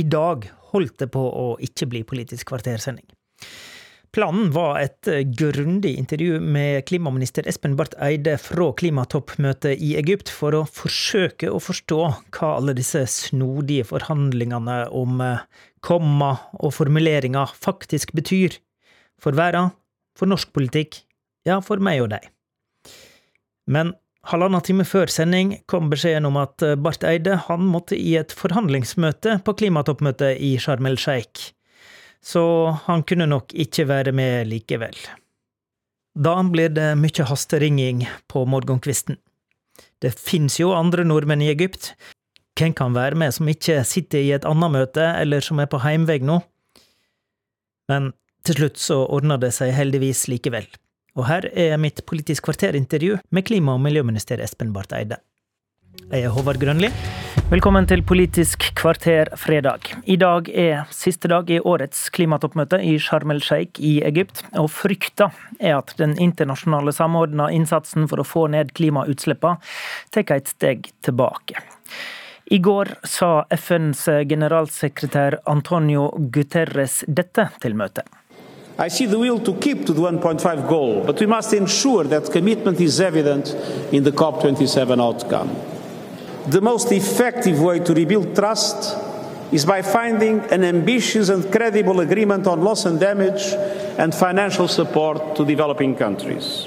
I dag holdt det på å ikke bli Politisk kvartersending. Planen var et grundig intervju med klimaminister Espen Barth Eide fra klimatoppmøtet i Egypt, for å forsøke å forstå hva alle disse snodige forhandlingene om komma og formuleringer faktisk betyr. For verden, for norsk politikk, ja, for meg og deg. Men halvannen time før sending kom beskjeden om at Barth Eide han måtte i et forhandlingsmøte på klimatoppmøtet i Sharm el Sheikh, så han kunne nok ikke være med likevel. Da blir det mye hasteringing på morgenkvisten. Det fins jo andre nordmenn i Egypt. Hvem kan være med som ikke sitter i et annet møte, eller som er på heimvei nå? Men til slutt så ordna det seg heldigvis likevel. Og her er mitt Politisk kvarter-intervju med klima- og miljøminister Espen Barth Eide. Jeg er Håvard Grønli. Velkommen til Politisk kvarter fredag. I dag er siste dag i årets klimatoppmøte i Sharm el Sheikh i Egypt, og frykta er at den internasjonale samordna innsatsen for å få ned klimautslippene tar et steg tilbake. I går sa FNs generalsekretær Antonio Guterres dette til møtet. I see the will to keep to the 1.5 goal, but we must ensure that commitment is evident in the COP27 outcome. The most effective way to rebuild trust is by finding an ambitious and credible agreement on loss and damage and financial support to developing countries.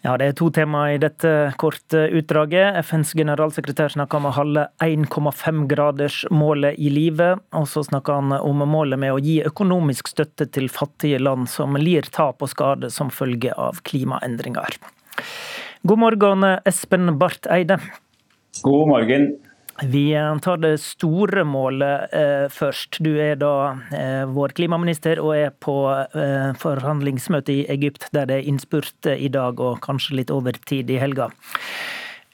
Ja, Det er to temaer i dette korte utdraget. FNs generalsekretær snakker om å holde 1,5-gradersmålet i live. Og så snakker han om målet med å gi økonomisk støtte til fattige land som lir tap og skade som følge av klimaendringer. God morgen, Espen Barth Eide. God morgen. Vi tar det store målet eh, først. Du er da eh, vår klimaminister og er på eh, forhandlingsmøte i Egypt, der det er innspurt i dag og kanskje litt over tid i helga.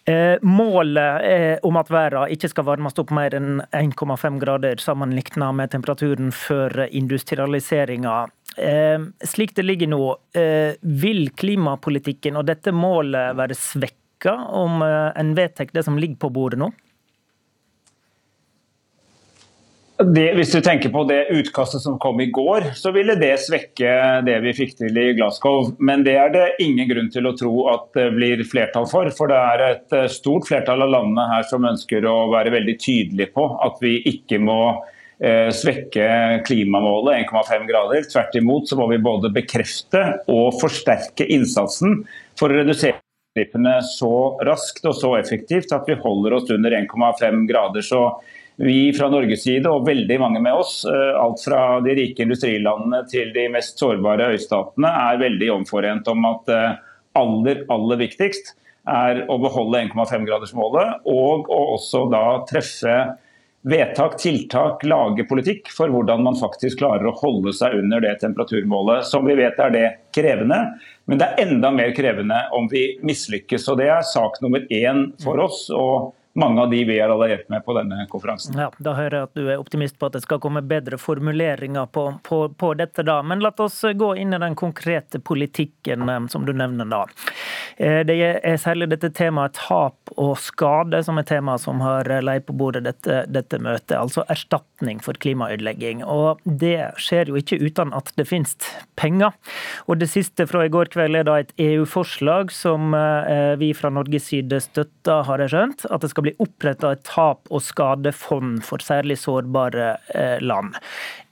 Eh, målet om at verden ikke skal varmes opp mer enn 1,5 grader sammenlignet med temperaturen før industrialiseringa. Eh, slik det ligger nå, eh, vil klimapolitikken og dette målet være svekka om en vedtar det som ligger på bordet nå? Det, hvis du tenker på det utkastet som kom i går, så ville det svekke det vi fikk til i Glasgow. Men det er det ingen grunn til å tro at det blir flertall for. For det er et eh, stort flertall av landene her som ønsker å være veldig tydelige på at vi ikke må eh, svekke klimamålet 1,5 grader. Tvert imot så må vi både bekrefte og forsterke innsatsen for å redusere utslippene så raskt og så effektivt at vi holder oss under 1,5 grader. Så vi fra Norges side, og veldig mange med oss, eh, alt fra de rike industrilandene til de mest sårbare øystatene, er veldig omforent om at det aller, aller viktigst er å beholde 1,5-gradersmålet, og å også da treffe vedtak, tiltak, lage politikk for hvordan man faktisk klarer å holde seg under det temperaturmålet. Som vi vet er det krevende, men det er enda mer krevende om vi mislykkes. Og det er sak nummer én for oss. og mange av de vi er alliert med på denne konferansen. Ja, Da hører jeg at du er optimist på at det skal komme bedre formuleringer på, på, på dette. da. Men la oss gå inn i den konkrete politikken eh, som du nevner da. Eh, det er særlig dette temaet tap og skade som er tema som har leid på bordet dette, dette møtet. Altså erstatning for klimaødelegging. Og det skjer jo ikke uten at det finnes penger. Og det siste fra i går kveld er da et EU-forslag som eh, vi fra Norges side støtter, har jeg skjønt. At det skal oppretta et tap- og skadefond for særlig sårbare eh, land.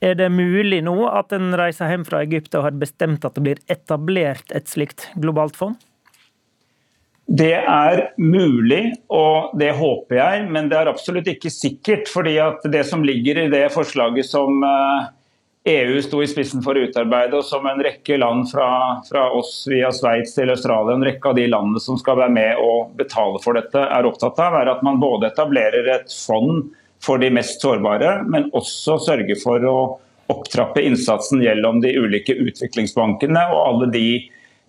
Er det mulig nå at en reiser hjem fra Egypt og har bestemt at det blir etablert et slikt globalt fond? Det er mulig, og det håper jeg, men det er absolutt ikke sikkert. fordi Det som ligger i det forslaget som uh, EU sto i spissen for å utarbeide, og som en rekke land fra, fra oss via Sveits til Australia, en rekke av de landene som skal være med og betale for dette, er opptatt av, er at man både etablerer et fond for de mest sårbare, men også sørger for å opptrappe innsatsen gjennom de ulike utviklingsbankene og alle de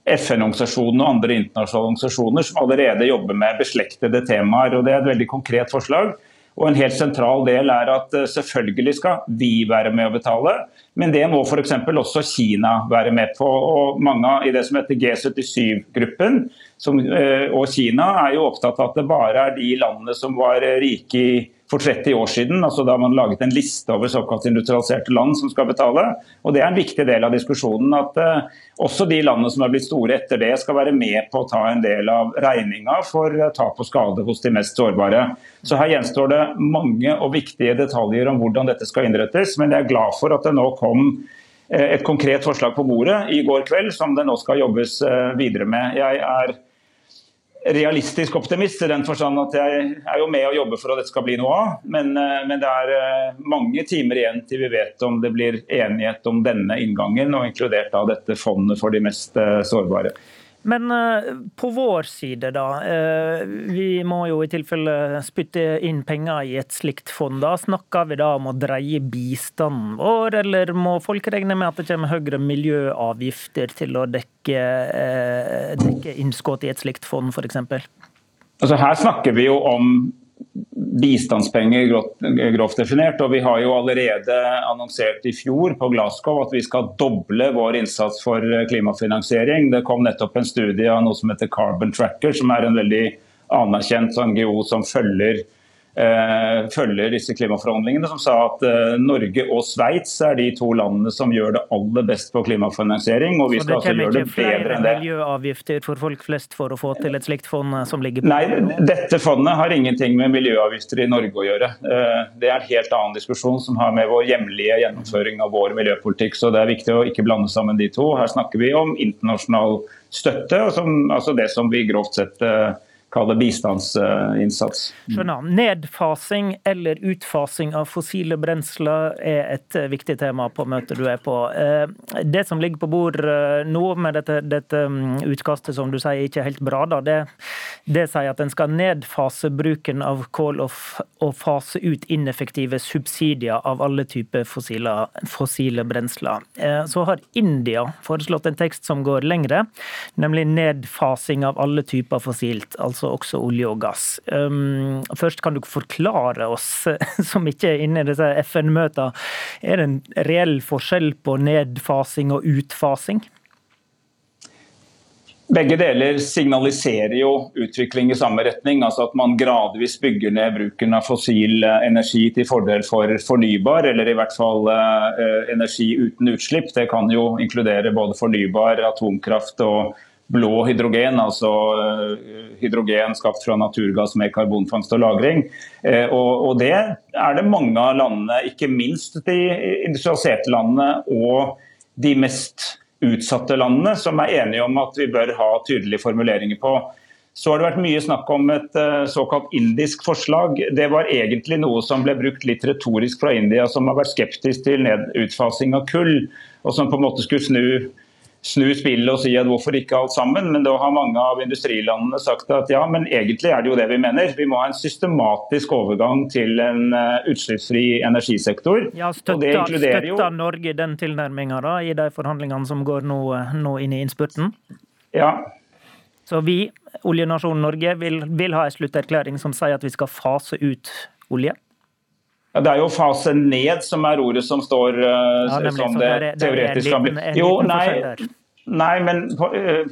FN-organisasjonene og andre internasjonale organisasjoner som allerede jobber med beslektede temaer. og Det er et veldig konkret forslag. Og En helt sentral del er at eh, selvfølgelig skal vi være med å betale, men det må f.eks. også Kina være med på. og Mange i det som heter G77-gruppen eh, og Kina er jo opptatt av at det bare er de landene som var rike i for 30 år siden. altså Da man laget en liste over såkalt industrialiserte land som skal betale. og Det er en viktig del av diskusjonen. At uh, også de landene som har blitt store etter det, skal være med på å ta en del av regninga for uh, tap og skade hos de mest sårbare. Så Her gjenstår det mange og viktige detaljer om hvordan dette skal innrettes. Men jeg er glad for at det nå kom uh, et konkret forslag på bordet i går kveld, som det nå skal jobbes videre med. Jeg er realistisk optimist i den forstand at jeg er jo med å jobbe for at dette skal bli noe av. Men, eh, men, det er eh, mange timer igjen til vi vet om det blir enighet om denne inngangen, og inkludert av dette fondet for de mest eh, sårbare. Men uh, på vår side, da. Uh, vi må jo i tilfelle spytte inn penger i et slikt fond. da. Snakker vi da om å dreie bistanden vår, eller må folk regne med at det kommer høyere miljøavgifter til å dekke, uh, dekke innskudd i et slikt fond, f.eks.? Altså her snakker vi jo om bistandspenger grovt definert. og Vi har jo allerede annonsert i fjor på Glasgow at vi skal doble vår innsats for klimafinansiering. Det kom nettopp en studie av noe som heter Carbon Tracker, som er en veldig anerkjent NGO som følger følger disse klimaforhandlingene, som sa at eh, Norge og Sveits er de to landene som gjør det aller best på klimafinansiering. og vi skal altså gjøre det bedre enn det. Så det kommer ikke flere miljøavgifter for folk flest for å få til et slikt fond som ligger på Nei, dette fondet har ingenting med miljøavgifter i Norge å gjøre. Eh, det er en helt annen diskusjon som har med vår hjemlige gjennomføring av vår miljøpolitikk. Så det er viktig å ikke blande sammen de to. Her snakker vi om internasjonal støtte, og som, altså det som vi grovt sett kalle bistandsinnsats. Skjønner. Nedfasing eller utfasing av fossile brensler er et eh, viktig tema på møtet du er på. Eh, det som ligger på bord eh, nå med dette, dette mm, utkastet som du sier ikke er helt bra, da, det, det sier at en skal nedfase bruken av kål og, og, fase ut ineffektive subsidier av alle typer fossile, fossile brensler. Så har India foreslått en tekst som går lengre, nemlig nedfasing av alle typer fossilt. altså altså også olje og gass. Um, først kan du forklare oss, som ikke er inne i disse FN-møtene, er det en reell forskjell på nedfasing og utfasing? Begge deler signaliserer jo utvikling i samme retning. altså At man gradvis bygger ned bruken av fossil eh, energi til fordel for fornybar, eller i hvert fall uh, energi uten utslipp. Det kan jo inkludere både fornybar, atomkraft og blå hydrogen, altså eh, hydrogen skapt fra naturgass med karbonfangst og -lagring. Eh, og, det er det mange av landene, ikke minst de industrialiserte landene og de mest utsatte landene, som er enige om at vi bør ha tydelige formuleringer på. Så har det vært mye snakk om et eh, såkalt indisk forslag. Det var egentlig noe som ble brukt litt retorisk fra India, som har vært skeptisk til utfasing av kull, og som på en måte skulle snu snu spillet og si at hvorfor ikke alt sammen. Men da har mange av industrilandene sagt at ja, men egentlig er det jo det vi mener. Vi må ha en systematisk overgang til en uh, utslippsfri energisektor. Ja, Støtter, støtter jo... Norge den tilnærminga i de forhandlingene som går nå, nå inn i innspurten? Ja. Så vi, oljenasjonen Norge, vil, vil ha en slutterklæring som sier at vi skal fase ut olje? Ja, det er jo fase ned som er ordet som står uh, ja, nemlig, som det, det teoretisk kan bli. Jo, nei, nei, men uh,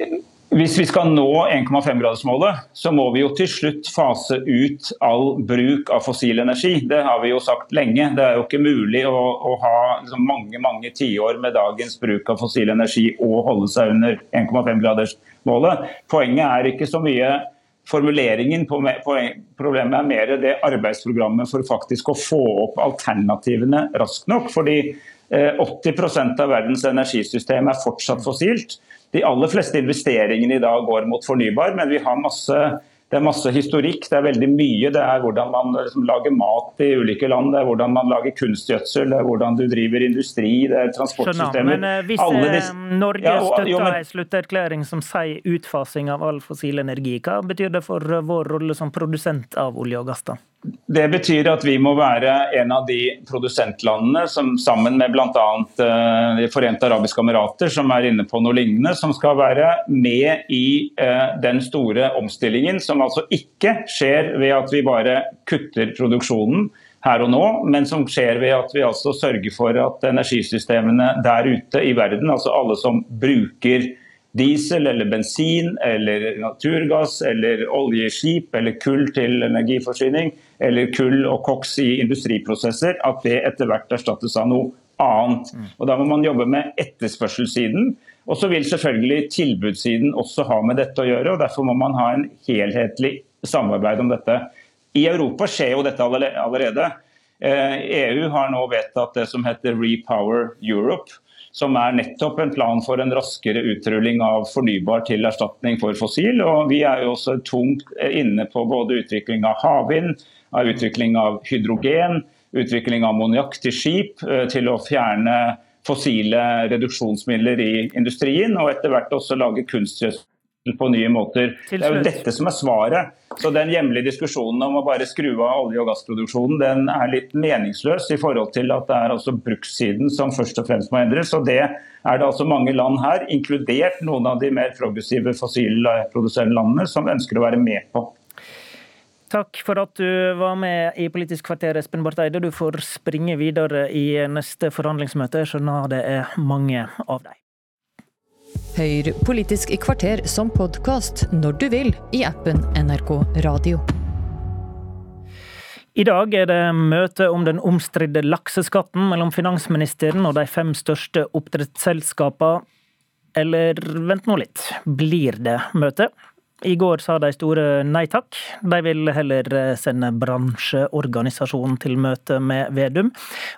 hvis vi skal nå 1,5-gradersmålet, så må vi jo til slutt fase ut all bruk av fossil energi. Det har vi jo sagt lenge. Det er jo ikke mulig å, å ha liksom, mange mange tiår med dagens bruk av fossil energi og holde seg under 1,5-gradersmålet. Poenget er ikke så mye formuleringen på, på, problemet er mer det arbeidsprogrammet for faktisk å få opp alternativene raskt nok. fordi eh, 80% av verdens energisystem er fortsatt fossilt. De aller fleste investeringene i dag går mot fornybar, men vi har masse det er masse historikk, det er veldig mye. Det er hvordan man liksom, lager mat i ulike land, det er hvordan man lager kunstgjødsel, det er hvordan du driver industri, det er transportsystemer. Men uh, hvis disse, eh, Norge ja, og, støtter en slutterklæring som sier utfasing av all fossil energi, hva betyr det for vår rolle som produsent av olje og gass? da? Det betyr at vi må være en av de produsentlandene som sammen med bl.a. De forente arabiske emirater, som er inne på noe lignende, som skal være med i den store omstillingen som altså ikke skjer ved at vi bare kutter produksjonen her og nå, men som skjer ved at vi altså sørger for at energisystemene der ute i verden, altså alle som bruker diesel eller bensin eller naturgass eller oljeskip eller kull til energiforsyning eller kull og koks i industriprosesser, at det etter hvert erstattes av noe annet. Og Da må man jobbe med etterspørselssiden. Og så vil selvfølgelig tilbudssiden også ha med dette å gjøre. og Derfor må man ha en helhetlig samarbeid om dette. I Europa skjer jo dette allerede. EU har nå vedtatt det som heter Repower Europe som er nettopp en plan for en raskere utrulling av fornybar til erstatning for fossil. Og vi er jo også tungt inne på både utvikling av havvind, av utvikling av hydrogen, utvikling av ammoniakk til skip, eh, til å fjerne fossile reduksjonsmidler i industrien, og etter hvert også lage kunstgjødsel på nye måter. Det er jo dette som er svaret. Så den hjemlige diskusjonen om å bare skru av olje- og gassproduksjonen, den er litt meningsløs i forhold til at det er altså brukssiden som først og fremst må endres. Og det er det altså mange land her, inkludert noen av de mer progressive fossilproduserende landene, som ønsker å være med på. Takk for at du var med i Politisk kvarter, Espen Barth Eide. Du får springe videre i neste forhandlingsmøte. Jeg skjønner det er mange av dem. Hør Politisk kvarter som podkast når du vil i appen NRK Radio. I dag er det møte om den omstridte lakseskatten mellom finansministeren og de fem største oppdrettsselskapene. Eller vent nå litt, blir det møte? I går sa de store nei takk. De vil heller eh, sende bransjeorganisasjonen til møte med Vedum.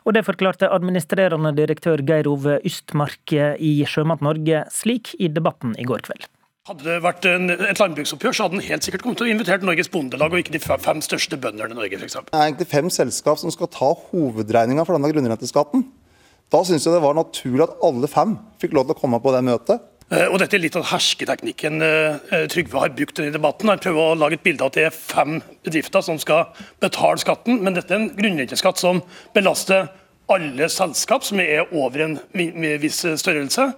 Og det forklarte administrerende direktør Geir Ove Ystmark i Sjømat Norge slik i debatten i går kveld. Hadde det vært en, et landbruksoppgjør, så hadde den helt sikkert kommet til å invitere Norges Bondelag og ikke de fem største bøndene i Norge, f.eks. Det er egentlig fem selskap som skal ta hovedregninga for denne grunnrenteskatten. Da syns jeg det var naturlig at alle fem fikk lov til å komme på det møtet. Eh, og Dette er litt av hersketeknikken eh, Trygve har brukt i debatten. Han prøver å lage et bilde av at det er fem bedrifter som skal betale skatten, men dette er en grunnrenteskatt som belaster alle selskap som er over en viss størrelse.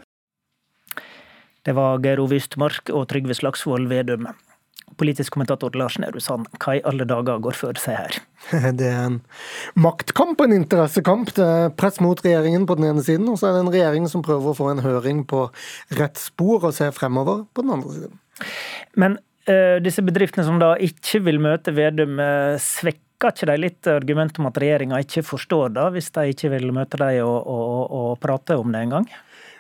Det var Geir Ove Ystmark og Trygve Slagsvold Vedum. Politisk kommentator Lars Nehru Sand, hva i alle dager går for seg her? Det er en maktkamp og en interessekamp. Det er press mot regjeringen på den ene siden, og så er det en regjering som prøver å få en høring på rett spor og se fremover på den andre siden. Men uh, disse bedriftene som da ikke vil møte Vedum, uh, svekker ikke de litt argumentet om at regjeringa ikke forstår det, hvis de ikke vil møte dem og, og, og prate om det engang?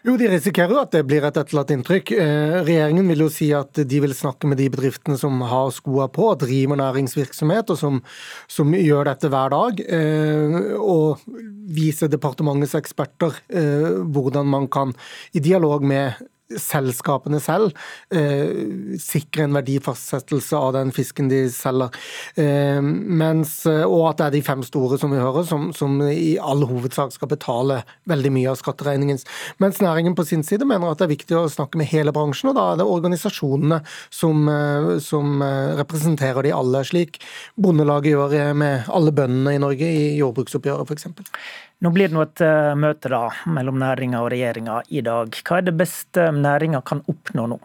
Jo, De risikerer jo at det blir et etterlatt inntrykk. Eh, regjeringen vil jo si at de vil snakke med de bedriftene som har skoa på, driver næringsvirksomhet og som, som gjør dette hver dag. Eh, og vise departementets eksperter eh, hvordan man kan, i dialog med selskapene selv eh, sikre en verdifastsettelse av den fisken de selger. Eh, mens, og at det er de fem store som vi hører, som, som, i all hovedsak skal betale veldig mye av skatteregningen. Mens næringen på sin side mener at det er viktig å snakke med hele bransjen, og da er det organisasjonene som, eh, som eh, representerer de alle, slik Bondelaget gjør med alle bøndene i Norge i jordbruksoppgjøret f.eks. Nå blir det nå et møte da, mellom næringa og regjeringa i dag. Hva er det beste næringa kan oppnå nå?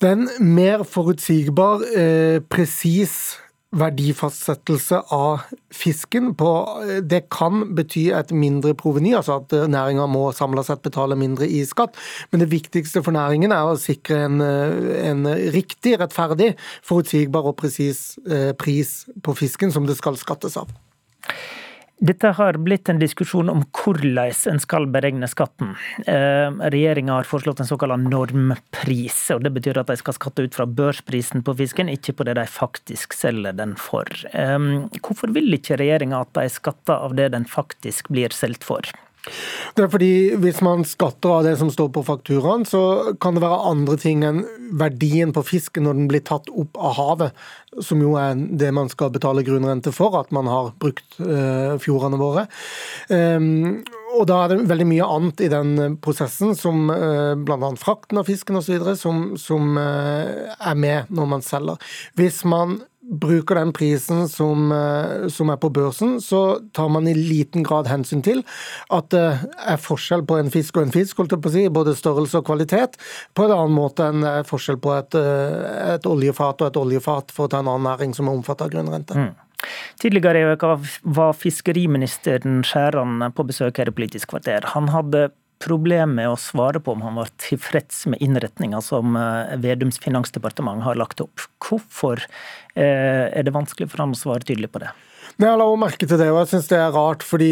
Er mer forutsigbar, eh, presis verdifastsettelse av fisken. På, eh, det kan bety et mindre proveny, altså at eh, næringa må samla sett betale mindre i skatt. Men det viktigste for næringen er å sikre en, en riktig, rettferdig, forutsigbar og presis pris på fisken som det skal skattes av. Dette har blitt en diskusjon om hvordan en skal beregne skatten. Eh, Regjeringa har foreslått en såkalt normpris, og det betyr at de skal skatte ut fra børsprisen på fisken, ikke på det de faktisk selger den for. Eh, hvorfor vil ikke regjeringa at de skatter av det den faktisk blir solgt for? Det er fordi Hvis man skatter av det som står på fakturaen, så kan det være andre ting enn verdien på fisken når den blir tatt opp av havet, som jo er det man skal betale grunnrente for, at man har brukt uh, fjordene våre. Um, og da er det veldig mye annet i den prosessen, som uh, bl.a. frakten av fisken osv., som, som uh, er med når man selger. Hvis man bruker den prisen som, eh, som, er på børsen, så tar man i liten grad hensyn til at det er forskjell på en fisk og en fisk, holdt jeg på å si, både størrelse og kvalitet, på en annen måte enn forskjell på et, eh, et oljefat og et oljefat, for å ta en annen næring som er omfattet av grunnrente. Mm. Tidligere i uka var fiskeriministeren Skjæran på besøk her i Politisk kvarter. Han hadde problem med å svare på om han var tilfreds med innretninga som eh, Vedums finansdepartement har lagt opp. Hvorfor eh, er det vanskelig for ham å svare tydelig på det? Nei, Jeg la også merke til det, og jeg synes det er rart. fordi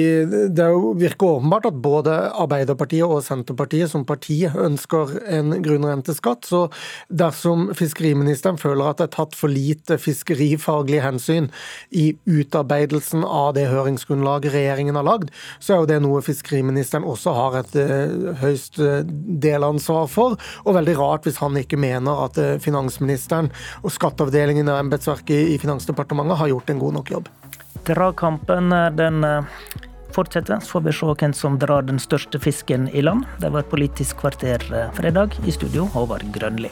Det virker åpenbart at både Arbeiderpartiet og Senterpartiet som parti ønsker en grunnrenteskatt. Så dersom fiskeriministeren føler at det er tatt for lite fiskerifaglige hensyn i utarbeidelsen av det høringsgrunnlaget regjeringen har lagd, så er jo det noe fiskeriministeren også har et uh, høyst uh, delansvar for. Og veldig rart hvis han ikke mener at uh, finansministeren og skatteavdelingen og embetsverket i Finansdepartementet har gjort en god nok jobb. Dragkampen eh, den eh, fortsetter, så får vi se hvem som drar den største fisken i land. Det var Politisk kvarter eh, fredag. I studio, Håvard Grønli.